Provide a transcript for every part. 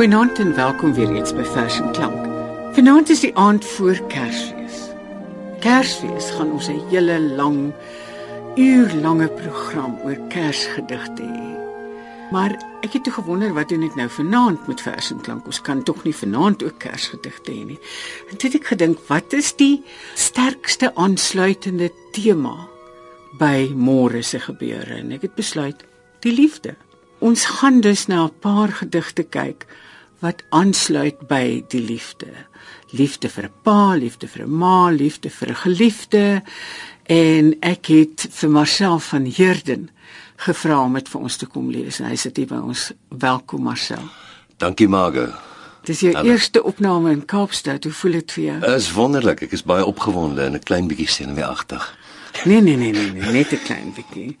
Goeienaand en welkom weer eens by Vers en Klank. Vanaand is die aand voor Kersfees. Kersfees gaan ons 'n hele lang uurlange program oor Kersgedigte hê. Maar ek het toe gewonder wat doen ek nou vanaand met Vers en Klank? Ons kan tog nie vanaand ook Kersgedigte hê nie. En toe het ek gedink, wat is die sterkste aansluitende tema by môre se gebeure? En ek het besluit, die liefde. Ons gaan dus na 'n paar gedigte kyk wat aansluit by die liefde. Liefde vir 'n pa, liefde vir 'n ma, liefde vir 'n geliefde. En ek het vir Marcel van Heerden gevra om dit vir ons te kom lees en hy sit hier by ons. Welkom Marcel. Dankie Margo. Dis jou Hallo. eerste opname in Kaapstad. Hoe voel dit vir jou? Dit is wonderlik. Ek is baie opgewonde en 'n klein bietjie senuweeagtig. Nee nee nee nee, nee net 'n klein bietjie.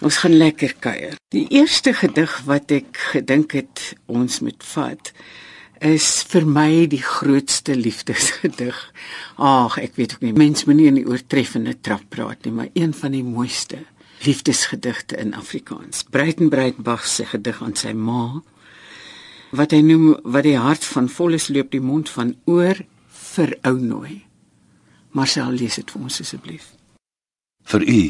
Ons gaan lekker kuier. Die eerste gedig wat ek gedink het ons moet vat is vir my die grootste liefdesgedig. Ag, ek weet ook nie, mens moenie in die oortreffende trap praat nie, maar een van die mooiste liefdesgedigte in Afrikaans. Breitenbreitbach se gedig aan sy ma wat hy noem wat die hart van volles loop die mond van oor vir ou nooi. Marcel lees dit vir ons asseblief. Vir u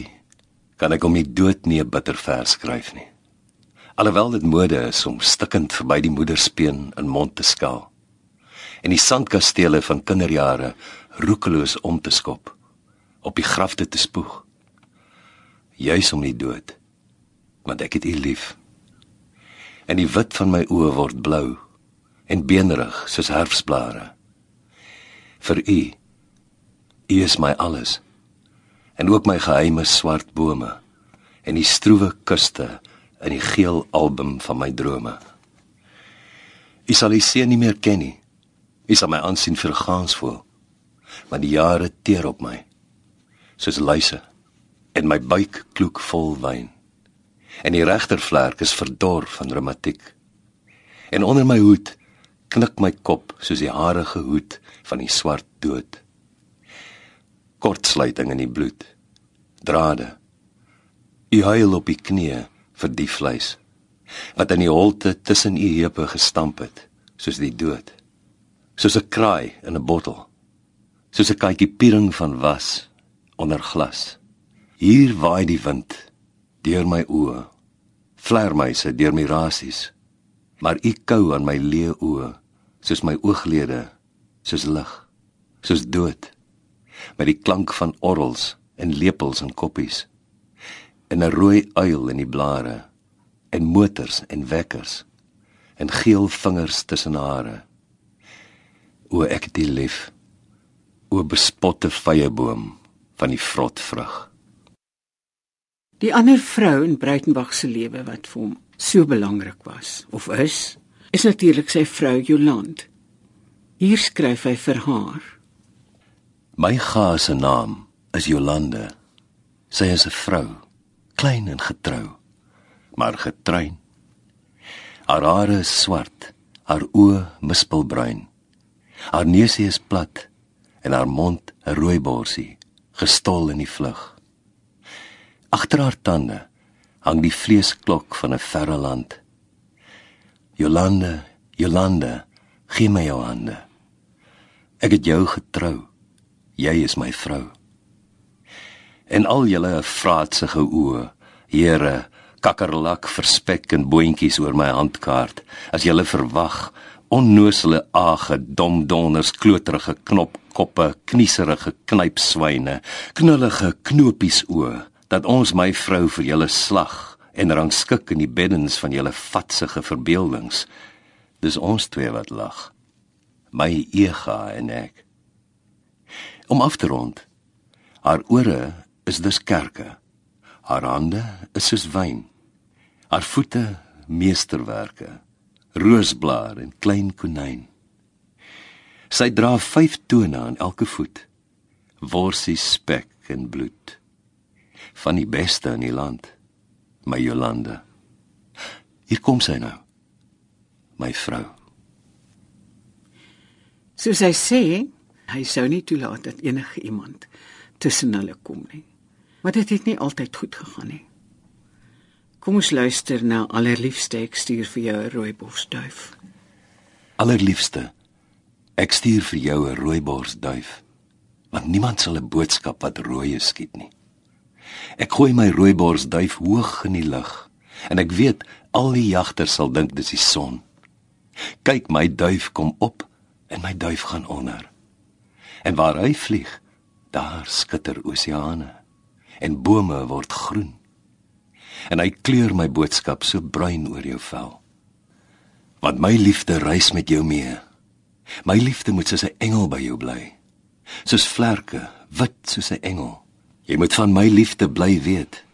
kan ek om die dood nie 'n bitter vers skryf nie. Alhoewel dit mode is om stikkend verby die moederspeen in mond te skaal en die sandkastele van kinderjare roekeloos om te skop, op die grafte te spoeg. Juis om die dood, want ek het u lief. En die wit van my oë word blou en beenerig soos herfsblare. Vir u, u is my alles en ook my geheime swart bome en die stroewe kuste in die geel album van my drome. U sal die see nie meer ken nie. U sal my aansien vergaans voel. Maar die jare teer op my soos luise en my buik kloek vol wyn. En die regtervlerk is verdor van reumatiek. En onder my hoed knik my kop soos die harige hoed van die swart dood kortsluiting in die bloed. Drade. U huil op die knieë vir die vleis wat in die holte tussen u heupe gestamp het, soos die dood. Soos 'n kraai in 'n bottel. Soos 'n katjie piering van was onder glas. Hier waai die wind deur my oë. Vlermuise deur my rasies. Maar u kou aan my leë oë, soos my ooglede, soos lig, soos dood met die klank van orrels en lepels en koppies en 'n rooi uil in die blare en motors en wekkers en geel vingers tussen hare o ek die lief o bespotte vyeboom van die vrot vrug Die ander vrou in Breitenbach se lewe wat vir hom so belangrik was of is, is natuurlik sy vrou Joland. Hier skryf hy vir haar. My gaa se naam is Jolande. Sy is 'n vrou klein en getrou maar getrein. Haar hare is swart haar oë mispelbruin. Haar neusie is plat en haar mond 'n rooi borsie gestol in die vlug. Agter haar tande hang die vleesklok van 'n verre land. Jolande Jolande gee my jou hande. Ek het jou getrou jy is my vrou. En al julle vraatsige oë here kakkerlak verspek en boontjies oor my handkaart as julle verwag onnoosele age domdonners kloterige knopkoppe knieserige knypswyne knullige knopies oë dat ons my vrou vir julle slag en rangskik in die beddens van julle vatsige verbeeldings. Dis ons twee wat lag my ega en ek om af te rond. Haar ore is dus kerke. Haar hande is soos wyn. Haar voete meesterwerke. Roosblaar en klein konyn sy dra vyf tone aan elke voet. Worsie spek en bloed. Van die beste in die land my Jolande. Hier kom sy nou my vrou. Soos hy sê, hy sou nie toelaat dat enige iemand tussen hulle kom nie. Maar dit het nie altyd goed gegaan nie. Kom ons luister na allerliefste ek stuur vir jou 'n rooibosduif. allerliefste, ek stuur vir jou 'n rooibors duif, want niemand sal 'n boodskap wat rooi skiet nie. Ek gooi my rooibors duif hoog in die lug en ek weet al die jagters sal dink dis die son. Kyk, my duif kom op en my duif gaan onder. En waar hy vlieg, daar skitter oseane en bome word groen. En hy kleur my boodskap so bruin oor jou vel. Want my liefde reis met jou mee. My liefde moet soos 'n engel by jou bly. Soos vlerke, wit soos 'n engel. Jy moet van my liefde bly weet.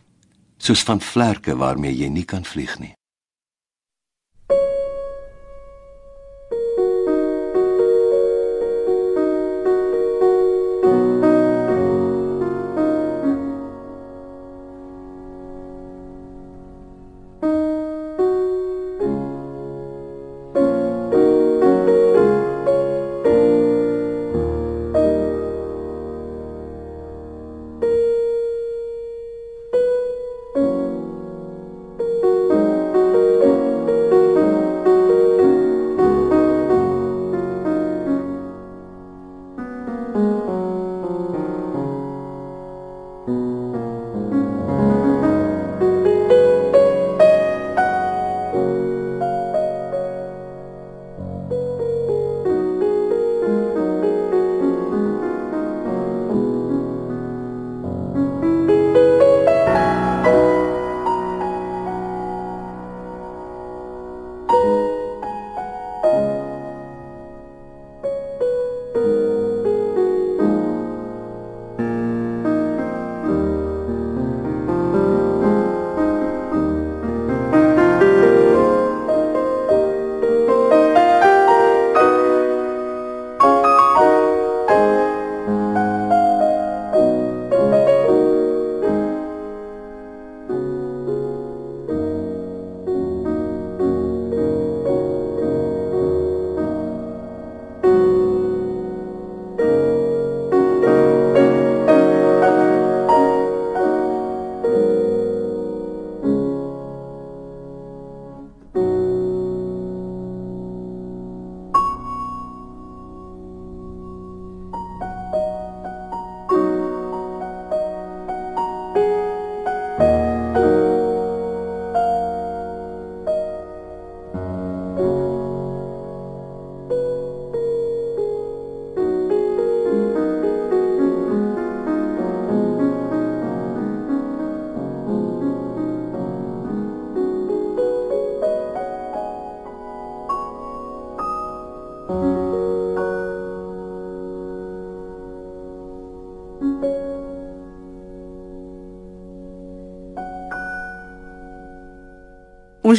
Soos van vlerke waarmee jy nie kan vlieg nie.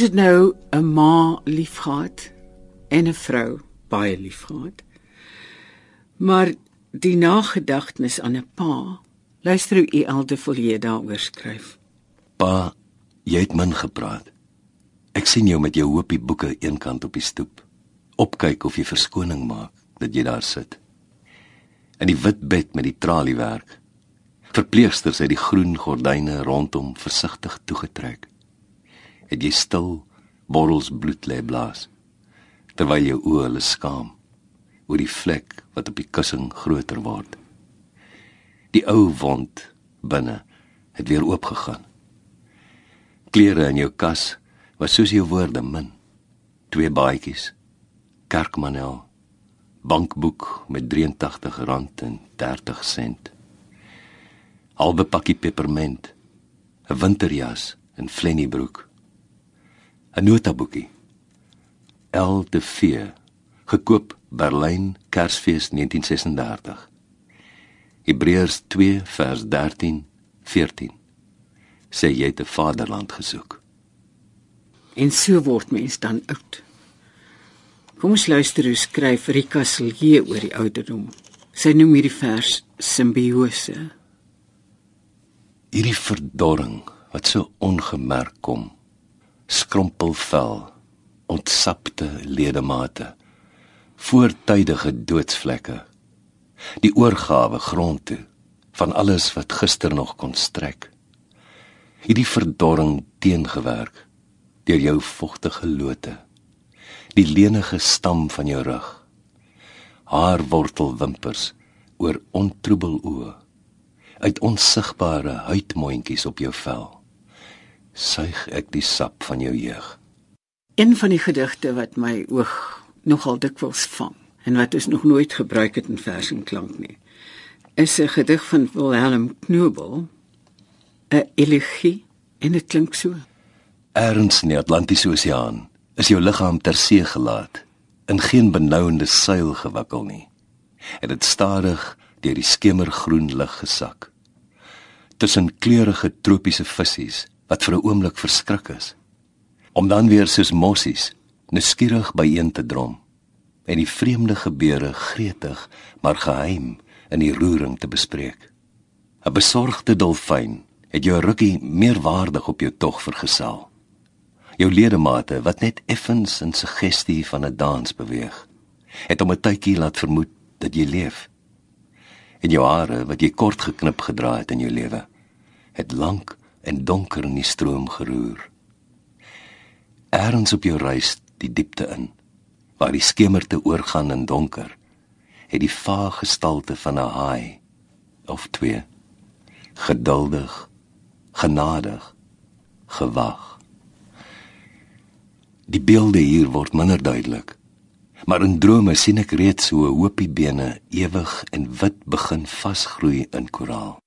Ons het nou 'n ma liefgehad en 'n vrou baie liefgehad. Maar die nagedagtenis aan 'n pa, luister hoe u elde Folie daaroor skryf. Pa, jy het min gepraat. Ek sien jou met jou hoopie boeke eenkant op die stoep. Opkyk of jy verskoning maak dat jy daar sit. In die wit bed met die traliewerk. Verpleegsters het die groen gordyne rondom versigtig toegetrek het jy stil borrels bloed lê blaas terwyl jou oë hulle skaam oor die vlek wat op die kussing groter word. Die ou wond binne het weer oopgegaan. Klere in jou kas was soos jou woorde min. Twee baadjies kerkmanel bankboek met 83 rand en 30 sent halwe pakkie peperment 'n winterjas en flennybroek 'n notaboekie. LTV gekoop Berlyn Kersfees 1936. Hebreërs 2 vers 13 14. Sê jy het 'n vaderland gesoek. En so word mens dan oud. Kom ons luister hoe skryf Rika Silje oor die ouderdom. Sy noem hierdie vers simbiose. Hierdie verdorring wat so ongemerk kom skrompelvel, ontsapte ledemate, voortydige doodsvlekke, die oorgawe grond toe van alles wat gister nog kon strek. Hierdie verdorring teengewerk deur jou vogtige lote. die lenige stam van jou rug. Haar wortelwimpers oor ontroebel oë uit onsigbare huidmondjies op jou vel. Suig ek die sap van jou jeug. Een van die gedigte wat my oog nogal dikwels vang en wat ons nog nooit gebruik het in vers en klank nie, is 'n gedig van Wilhelm Knobel, 'n elegie en dit klink so. Erns in die Atlantiese Oseaan is jou liggaam ter see gelaat, in geen benouende seil gewikkel nie. En dit stadig deur die skemergroen lig gesak. Tussen kleurige tropiese visse wat vir 'n oomblik verskrik is, om dan weer soos mossies nuuskierig byeen te drom en die vreemde gebeure gretig maar geheim in die roering te bespreek. 'n Besorgde dolfyn het jou rukkie meer waardig op jou tog vergesel. Jou ledemate wat net effens in suggestie van 'n dans beweeg, het om 'n tydjie laat vermoed dat jy leef. En jou hare wat jy kort geknip gedra het in jou lewe, het lank en donker in die stroom geroer. Erns op jou reis die diepte in, waar die skemerte oorgaan in donker, het die vaag gestalte van 'n haai of twee geduldig genadig gewag die beelde hier word minder duidelik maar in drome sien ek reeds hoe 'n hoopie bene ewig en wit begin vasgroei in koraal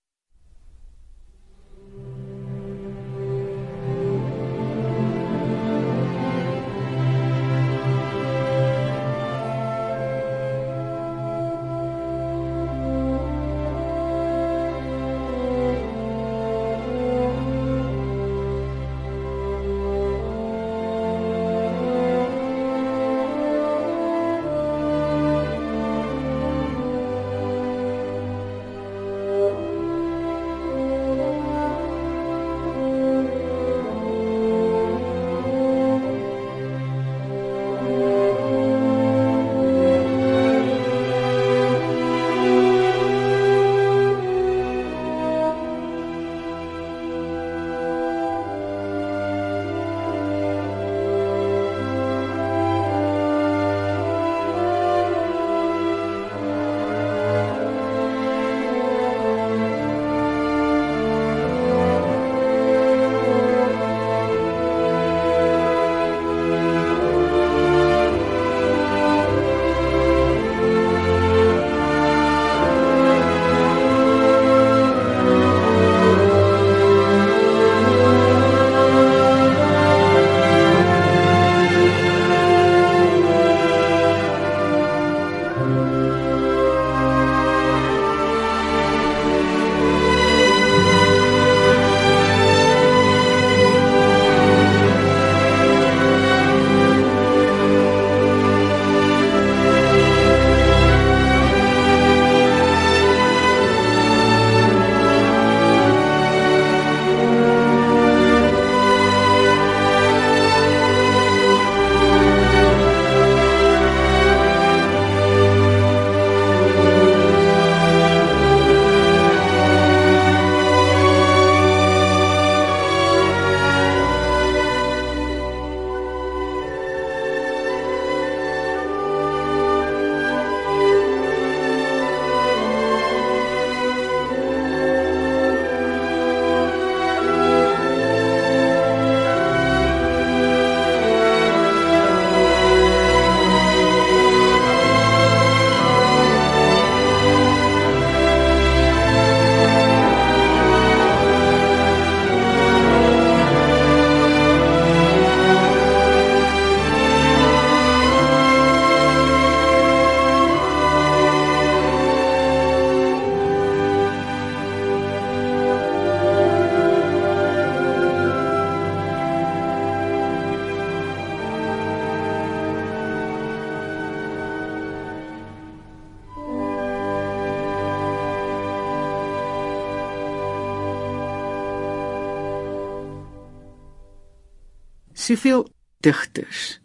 Soveel digters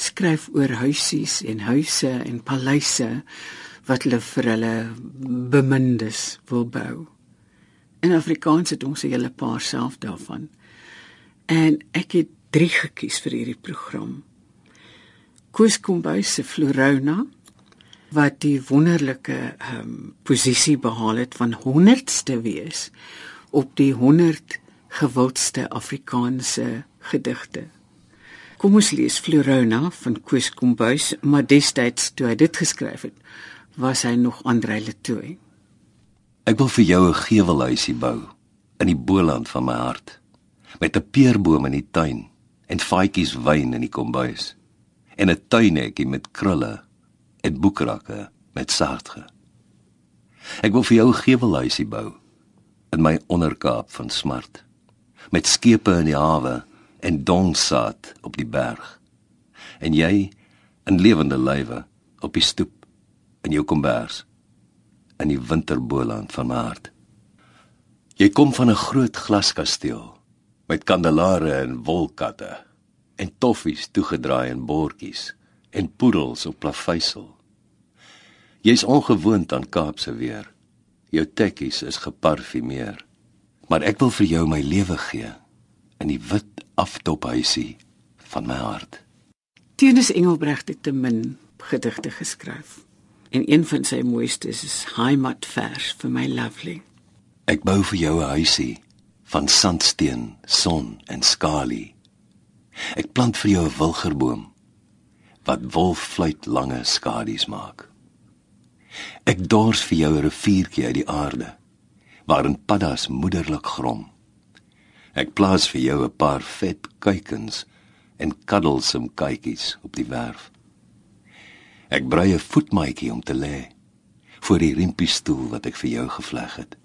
skryf oor huisies en huise en paleise wat hulle vir hulle bemindes wil bou. In Afrikaans het ons 'n hele paar self daarvan. En ek het drie gekies vir hierdie program. Koos Kombuis se Florona wat die wonderlike ehm um, posisie behaal het van 100ste wees op die 100 gewildste Afrikaanse gedigte. Kom ons lees Florona van Koos Kombuis, maar destyds toe hy dit geskryf het, was hy nog Andre Letoy. Ek wil vir jou 'n gevelhuisie bou in die boland van my hart met 'n peerboom in die tuin en faadjies wyn in die kombuis en 'n tuinhekkie met krulle en boekrakke met saartge. Ek wil vir jou 'n gevelhuisie bou in my onderkaap van smart met skepe in die hawe en donsaad op die berg. En jy in lewende lywe op die stoep in jou kombers in die winterboland van my hart. Jy kom van 'n groot glaskasteel met kandelare en wolkatte en toffies toegedraai in bordjies en poedels op plaveisel. Jy's ongewoond aan Kaapse weer. Jou tekkies is geparfumeer. Maar ek wil vir jou my lewe gee in die wit aftophuisie van my hart. Teens Engelbregt het te min gedigte geskryf. En een van sy mooistes is Heimat vers vir my lovely. Ek bou vir jou 'n huisie van sandsteen, son en skalie. Ek plant vir jou 'n wilgerboom wat wolffluit lange skadu's maak. Ek dors vir jou 'n riviertjie uit die aarde waarin paddas moederlik grom. Ek plaas vir jou 'n paar vet kuikens en kaddelsom kykies op die werf. Ek brei 'n voetmaatjie om te lê voor die riempiestoel wat ek vir jou gevleg het.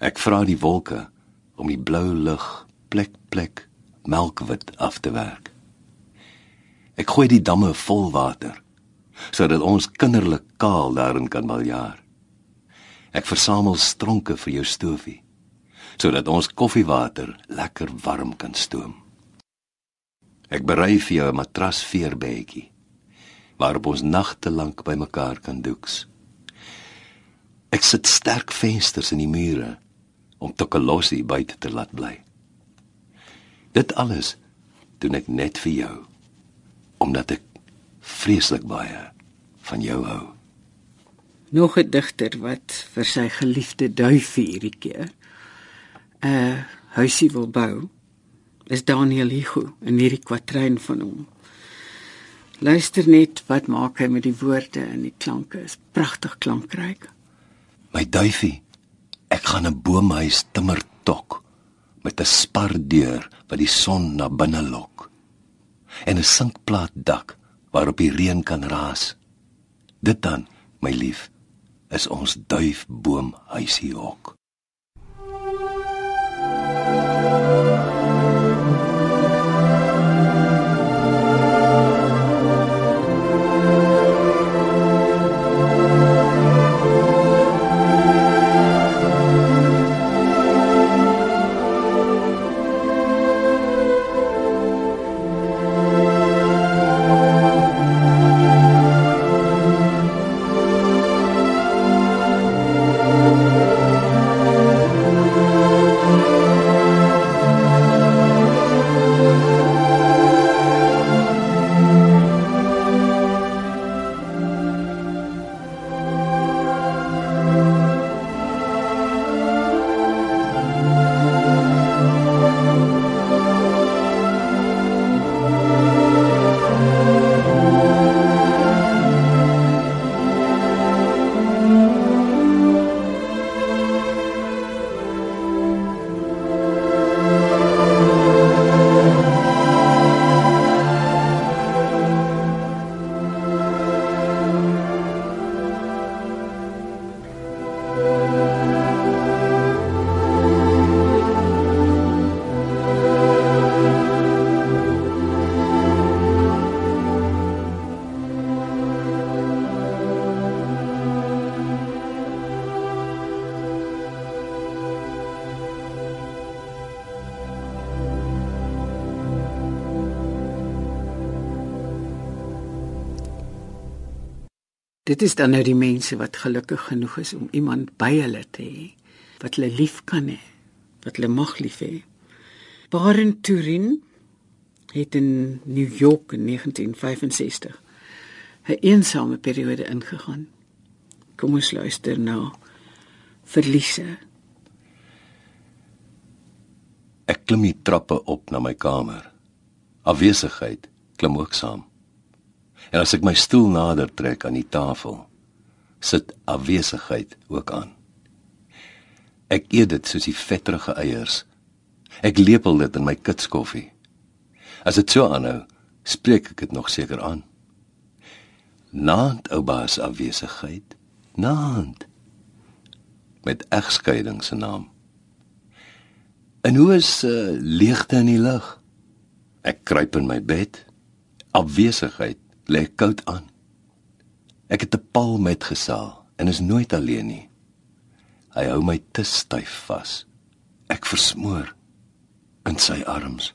Ek vra die wolke om die blou lug plek plek melkwit af te werk. Ek gooi die damme vol water sodat ons kinderlik kaal daarin kan baljaar. Ek versamel stronke vir jou stofie sodat ons koffiewater lekker warm kan stoom. Ek berei vir jou 'n matras veerbedjie waarop ons nagte lank bymekaar kan doeks. Ek sit sterk vensters in die mure om Tokolossi buite te laat bly. Dit alles doen ek net vir jou omdat ek vreeslik baie van jou hou. Nog 'n digter wat vir sy geliefde duifie hierdie keer 'n huisie wil bou is Daniel Hugo in hierdie kwatryn van hom. Luister net wat maak hy met die woorde en die klanke is pragtig klankryk. My duifie, ek gaan 'n boomhuis timmer tok met 'n spardeur wat die son na binne lok en 'n sinkplaat dak waarop die reën kan raas. Dit dan, my lief, is ons duifboomhuisie hok. Dit is dan nou die mense wat gelukkig genoeg is om iemand by hulle te hê wat hulle lief kan hê, wat hulle mag lief hê. Baren Turin het in New York in 1965 'n eensame periode ingegaan. Kom ons luister nou. Verliese. Ek klim die trappe op na my kamer. Afwesigheid klim ook saam. En as ek my stoel nader trek aan die tafel, sit afwesigheid ook aan. Ek eet dit soos die vetterige eiers. Ek lepel dit in my kitskoffie. As dit so aanhou, spreek ek dit nog seker aan. Naand oubaas afwesigheid. Naand. Met egskeiding se naam. En hoe is uh, leegte in die lug? Ek kruip in my bed. Afwesigheid lê koud aan. Ek het 'n paal met gesaal en is nooit alleen nie. Hy hou my te styf vas. Ek versmoor in sy arms.